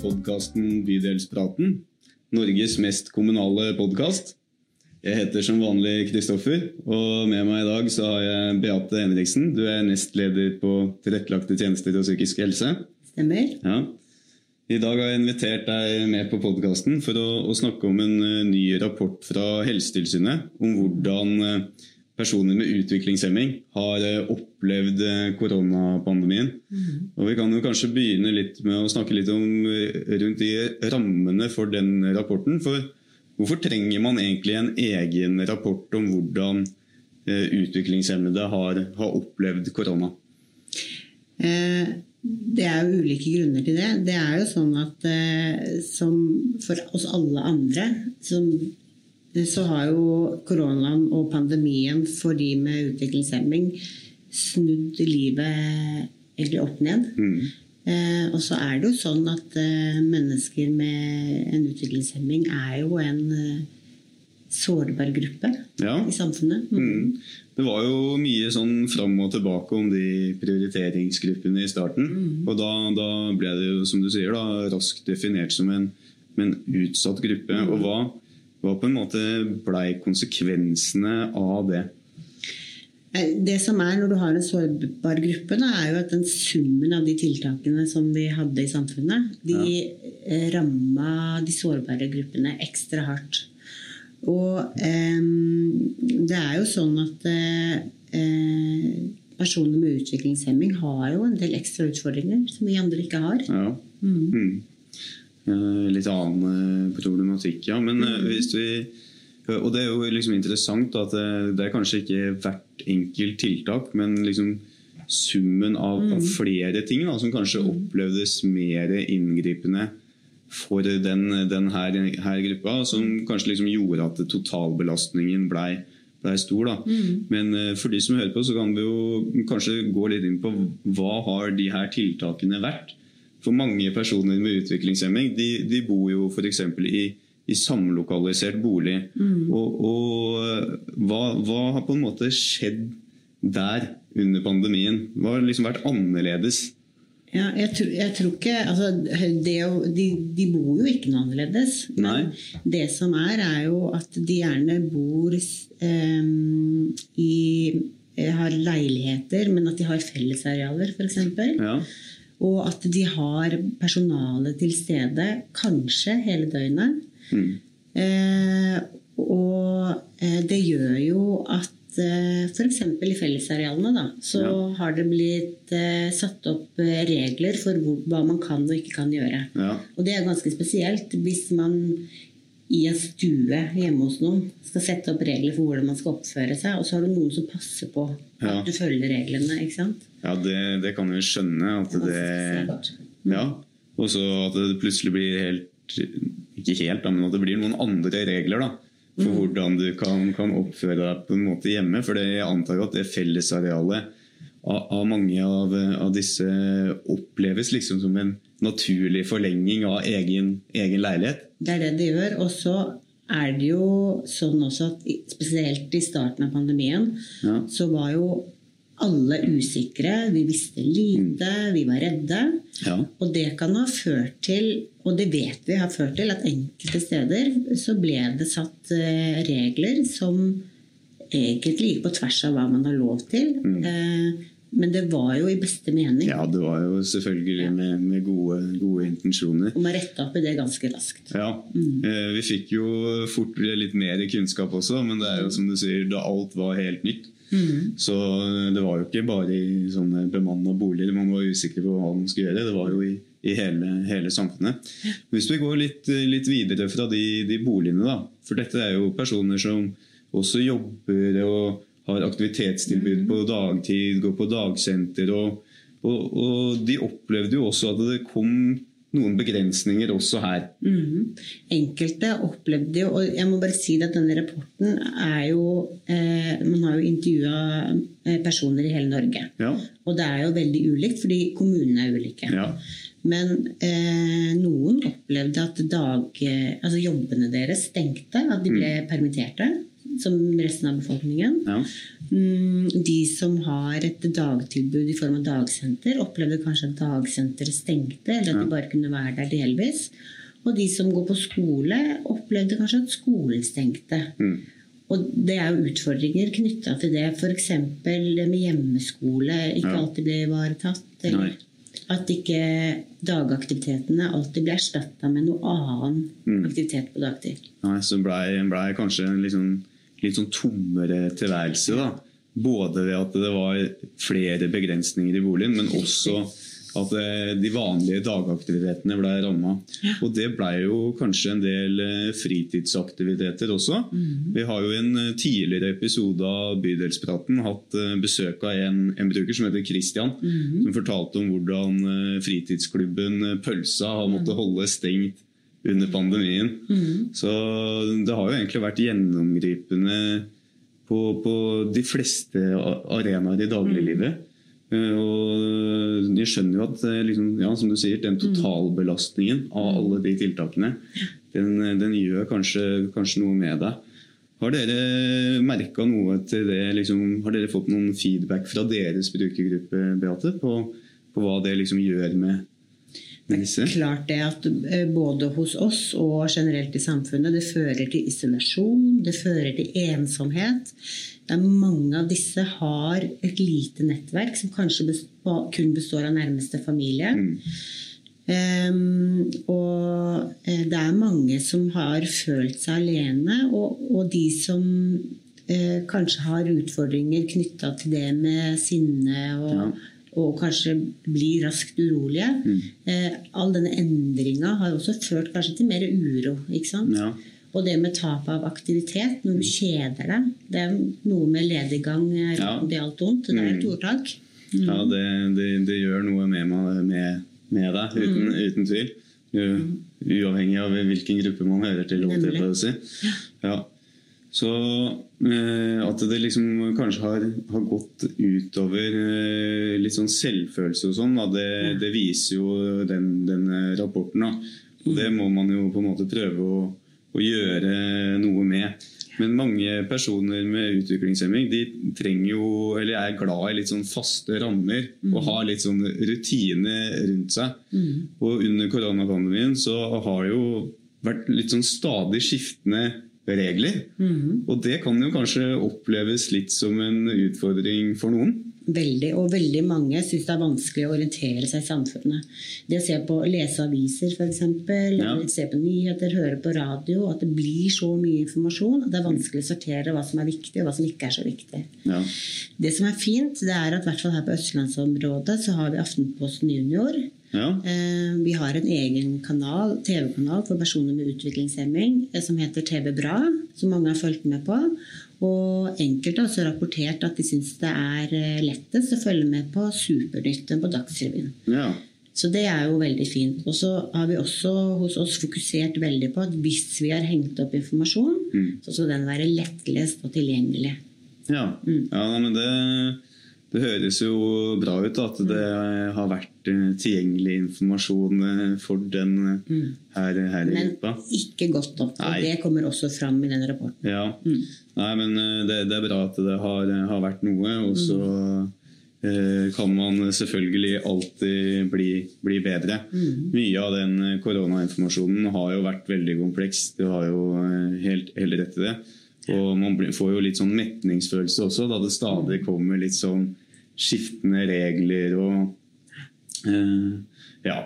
podkasten Bydelspraten. Norges mest kommunale podkast. Jeg heter som vanlig Kristoffer, og med meg i dag så har jeg Beate Henriksen. Du er nestleder på Tilrettelagte tjenester og psykisk helse. Stemmer. Ja. I dag har jeg invitert deg med på podkasten for å, å, snakke om en uh, ny rapport fra Helsetilsynet om hvordan uh, personer med utviklingshemming har uh, opplevd koronapandemien. Mm. Og Vi kan jo kanskje begynne litt med å snakke litt om rundt de rammene for den rapporten. For hvorfor trenger man egentlig en egen rapport om hvordan utviklingshemmede har, har opplevd korona? Eh det er jo ulike grunner til det. Det er jo sånn at eh, som for oss alle andre som, så har jo koronaen og pandemien for de med utviklingshemming snudd livet egentlig opp ned. Mm. Eh, og så er det jo sånn at eh, mennesker med en utviklingshemming er jo en eh, sårbar gruppe ja. i samfunnet. Mm. Mm. Det var jo mye sånn fram og tilbake om de prioriteringsgruppene i starten. Mm. Og da, da, ble det jo, som du sier, da, raskt definert som en, en utsatt gruppe. Mm. Og hva, hva, på en måte blei konsekvensene av det? Det som er når du har en sårbar gruppe, da, er jo at den summen av de tiltakene som vi hadde i samfunnet, de ja. Eh, ramma de sårbare gruppene ekstra hardt. Og eh, det er jo sånn at eh, personer med utviklingshemming har jo en del ekstra utfordringer som vi andre ikke har. Ja. Mm. Mm. Litt annen eh, problematikk, ja. Men eh, hvis vi Og det er jo liksom interessant at det, er kanskje ikke hvert enkelt tiltak, men liksom summen av, av mm. flere ting da, som kanskje mm. opplevdes mer inngripende for den, den her, her, gruppa, som kanskje liksom gjorde at totalbelastningen blei ble stor. Da. Mm. Men for de som hører på, så kan vi jo kanskje gå litt inn på hva har de her tiltakene vært. For mange personer med utviklingshemming de, de bor jo f.eks. i i samlokalisert bolig. Mm. Og, og hva, hva, har på en måte skjedd der under pandemien? Hva har liksom vært annerledes ja, jeg, tror, jeg tror ikke altså, det, de, de, bor jo ikke noe annerledes. Men det som er, er jo at de gjerne bor um, i eh, har leiligheter, men at de har fellesarealer, f.eks. Ja. Og at de har personale til stede kanskje hele døgnet. Mm. Eh, og eh, det gjør jo at Eh, F.eks. i fellesarealene da, så ja. har det blitt eh, satt opp eh, regler for hvor, hva man kan og ikke kan gjøre. Ja. Og det er ganske spesielt hvis man i en stue hjemme hos noen skal sette opp regler for hvordan man skal oppføre seg, og så har du noen som passer på ja. at du følger reglene. ikke sant? Ja, det, det kan jeg skjønne. At det, mm. ja, Og så at det plutselig blir helt Ikke helt, men at det blir noen andre regler. da for mm. hvordan du kan, kan, oppføre deg på en måte hjemme. For jeg antar at det fellesarealet av, av mange av, av, disse oppleves liksom som en naturlig forlenging av egen, egen leilighet. Det er det det gjør. Og så er det jo sånn også at spesielt i starten av pandemien ja. så var jo alle usikre, vi visste lite, mm. vi var redde. Ja. Og det kan ha ført til, og det vet vi har ført til, at enkelte steder så ble det satt uh, regler som egentlig gikk på tvers av hva man har lov til. Mm. Uh, men det var jo i beste mening. Ja, det var jo selvfølgelig ja. med, med gode, gode, intensjoner. Og man retta opp i det ganske raskt. Ja, mm. eh, Vi fikk jo fort litt mer kunnskap også, men det er jo som du sier, da alt var helt nytt, Mm. Så det var jo ikke bare i sånne bemanna boliger man var usikker på hva man skulle gjøre. Det var jo i, i hele, hele, samfunnet. Hvis vi går litt, litt videre fra de, de, boligene, da. For dette er jo personer som også jobber og har aktivitetstilbud mm. på dagtid, går på dagsenter. Og, og, og de opplevde jo også at det kom noen begrensninger også her. Mm. Enkelte opplevde jo Og jeg må bare si at denne rapporten er jo eh, Man har jo intervjua eh, personer i hele Norge. Ja. Og det er jo veldig ulikt, fordi kommunene er ulike. Ja. Men eh, noen opplevde at dag, eh, altså jobbene deres stengte. At de ble mm. permitterte som resten av befolkningen. Ja. Mm, De som har et dagtilbud i form av dagsenter, opplevde kanskje at dagsenteret stengte, eller at de bare kunne være der delvis. Og de som går på skole, opplevde kanskje at skolen stengte. Mm. Og det er jo utfordringer knytta til det. F.eks. det med hjemmeskole ikke Ja. alltid blir ivaretatt. Nei. At ikke dagaktivitetene alltid blir erstatta med noe annen Mm. aktivitet på dagtid. Nei, så blei ble kanskje en litt sånn, tommere tilværelse. da. Både ved at det var flere begrensninger i boligen, men også at eh, de vanlige dagaktivitetene ble ramma. Og det blei jo kanskje en del eh, fritidsaktiviteter også. Vi har jo i en eh, tidligere episode av Bydelspraten hatt besøk av en, en bruker som heter Christian, som fortalte om hvordan fritidsklubben Pølsa har måttet holde stengt under pandemien. Så det har jo egentlig vært gjennomgripende på, på de fleste arenaer i dagliglivet. Mm. Og jeg skjønner jo at eh, liksom, ja, som du sier, den totalbelastningen av alle de tiltakene, den, den gjør kanskje, kanskje noe med deg. Har dere merka noe til det? Liksom, har dere fått noen feedback fra deres brukergruppe, Beate, på, på hva det liksom gjør med, med er Klart det at eh, både hos oss og generelt i samfunnet, det fører til isolasjon, det fører til ensomhet. Det er mange av disse har et lite nettverk som kanskje kun består av nærmeste familie. Ehm, og eh, det er mange som har følt seg alene, og, og de som uh, kanskje har utfordringer knytta til det med sinne og, Ja. Og kanskje blir raskt urolige. Eh, all denne endringa har også ført kanskje til mer uro. ikke sant? Ja. Og det med tap av aktivitet når du kjeder deg, det er noe med lediggang er Ja. det er alt vondt. Det er et Mm. ordtak. Ja, det, det, det gjør noe med, med, med deg, uten, uten tvil. U- Uavhengig av hvilken gruppe man hører til. si. Ja. Så eh, at det liksom kanskje har, har gått utover eh, litt sånn selvfølelse og sånn, det, det viser jo den, den eh, rapporten. Da. Og det må man jo på en måte prøve å, å gjøre noe med. Men mange personer med utviklingshemming de trenger jo, eller er glad i litt sånn faste rammer og har litt sånn rutine rundt seg. Og under koronapandemien så har det jo vært litt sånn stadig skiftende regler. Og det kan jo kanskje oppleves litt som en utfordring for noen. Veldig, og veldig mange syns det er vanskelig å orientere seg i samfunnet. Det å se på, lese aviser f.eks., Ja. se på nyheter, høre på radio, at det blir så mye informasjon at det er vanskelig å sortere hva som er viktig, og hva som ikke er så viktig. Ja. Det som er fint, det er at i hvert fall her på østlandsområdet så har vi Aftenposten Junior. Ja. Eh, Vi har en egen kanal, TV-kanal for personer med utviklingshemming eh, som heter TV Bra, som mange har fulgt med på. Og enkelte har også rapportert at de syns det er eh, lettest å følge med på Supernytt på Dagsrevyen. ja. Så det er jo veldig fint. Og så har vi også hos oss fokusert veldig på at hvis vi har hengt opp informasjon, så skal den være lettlest og tilgjengelig. Ja, ja men det, det høres jo bra ut da, at det har vært eh, tilgjengelig informasjon eh, for den eh, her, her i Men ikke godt nok. Og det kommer også fram i den rapporten. Ja. Nei, men det, det er bra at det har, har vært noe, og så eh, kan man selvfølgelig alltid bli, bli bedre. Mye av den koronainformasjonen har jo vært veldig kompleks. Du har jo helt, helt rett i det. Og man får jo litt sånn metningsfølelse også, da det stadig kommer litt sånn skiftende regler og eh, Ja.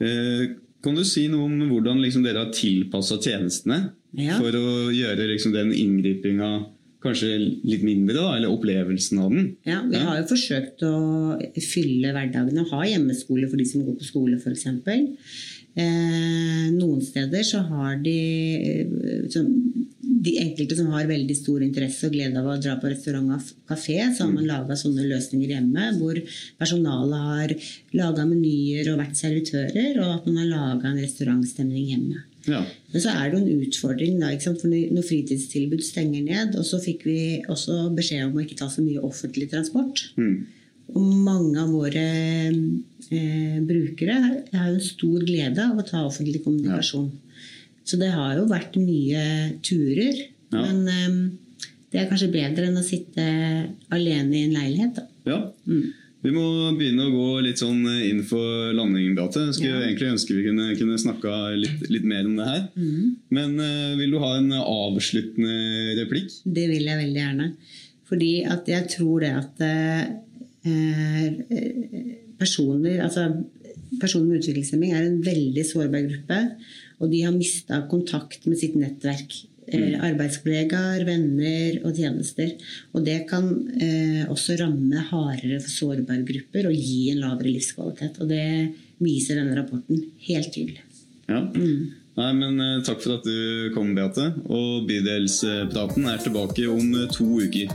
Eh, kan du si noe om hvordan liksom dere har tilpassa tjenestene Ja. for å gjøre liksom den inngripinga kanskje litt mindre, da, eller opplevelsen av den? Ja, Vi har jo forsøkt å fylle hverdagene og ha hjemmeskole for de som går på skole f.eks. Eh, noen steder så har de eh, så, De enkelte som har veldig stor interesse og glede av å dra på restaurant og kafé, så har man laga sånne løsninger hjemme hvor personalet har laga menyer og vært servitører, og at man har laga en restaurantstemning hjemme. Ja. Men så er det jo en utfordring da, for når fritidstilbud stenger ned, og så fikk vi også beskjed om å ikke ta så mye offentlig transport. Mm. Og mange av våre eh, brukere har jo en stor glede av å ta offentlig kommunikasjon. Så det har jo vært mye turer. Ja. Men um, Det er kanskje bedre enn å sitte alene i en leilighet. Da. Ja. Vi må begynne å gå litt sånn inn for landingen, Beate. Skulle Ja. egentlig ønske vi kunne, kunne snakka litt, litt mer om det her. Men uh, vil du ha en avsluttende replikk? Det vil jeg veldig gjerne. Fordi at jeg tror det at uh, personer altså Personer med utviklingshemming er en veldig sårbar gruppe. Og de har mista kontakt med sitt nettverk. Mm. arbeidskollegaer, venner og tjenester. Og det kan eh, også ramme hardere for sårbare grupper og gi en lavere livskvalitet. Og det viser denne rapporten helt tydelig. Ja. Nei, men eh, Takk for at du kom, Beate. Og Bydelspraten er tilbake om eh, to uker.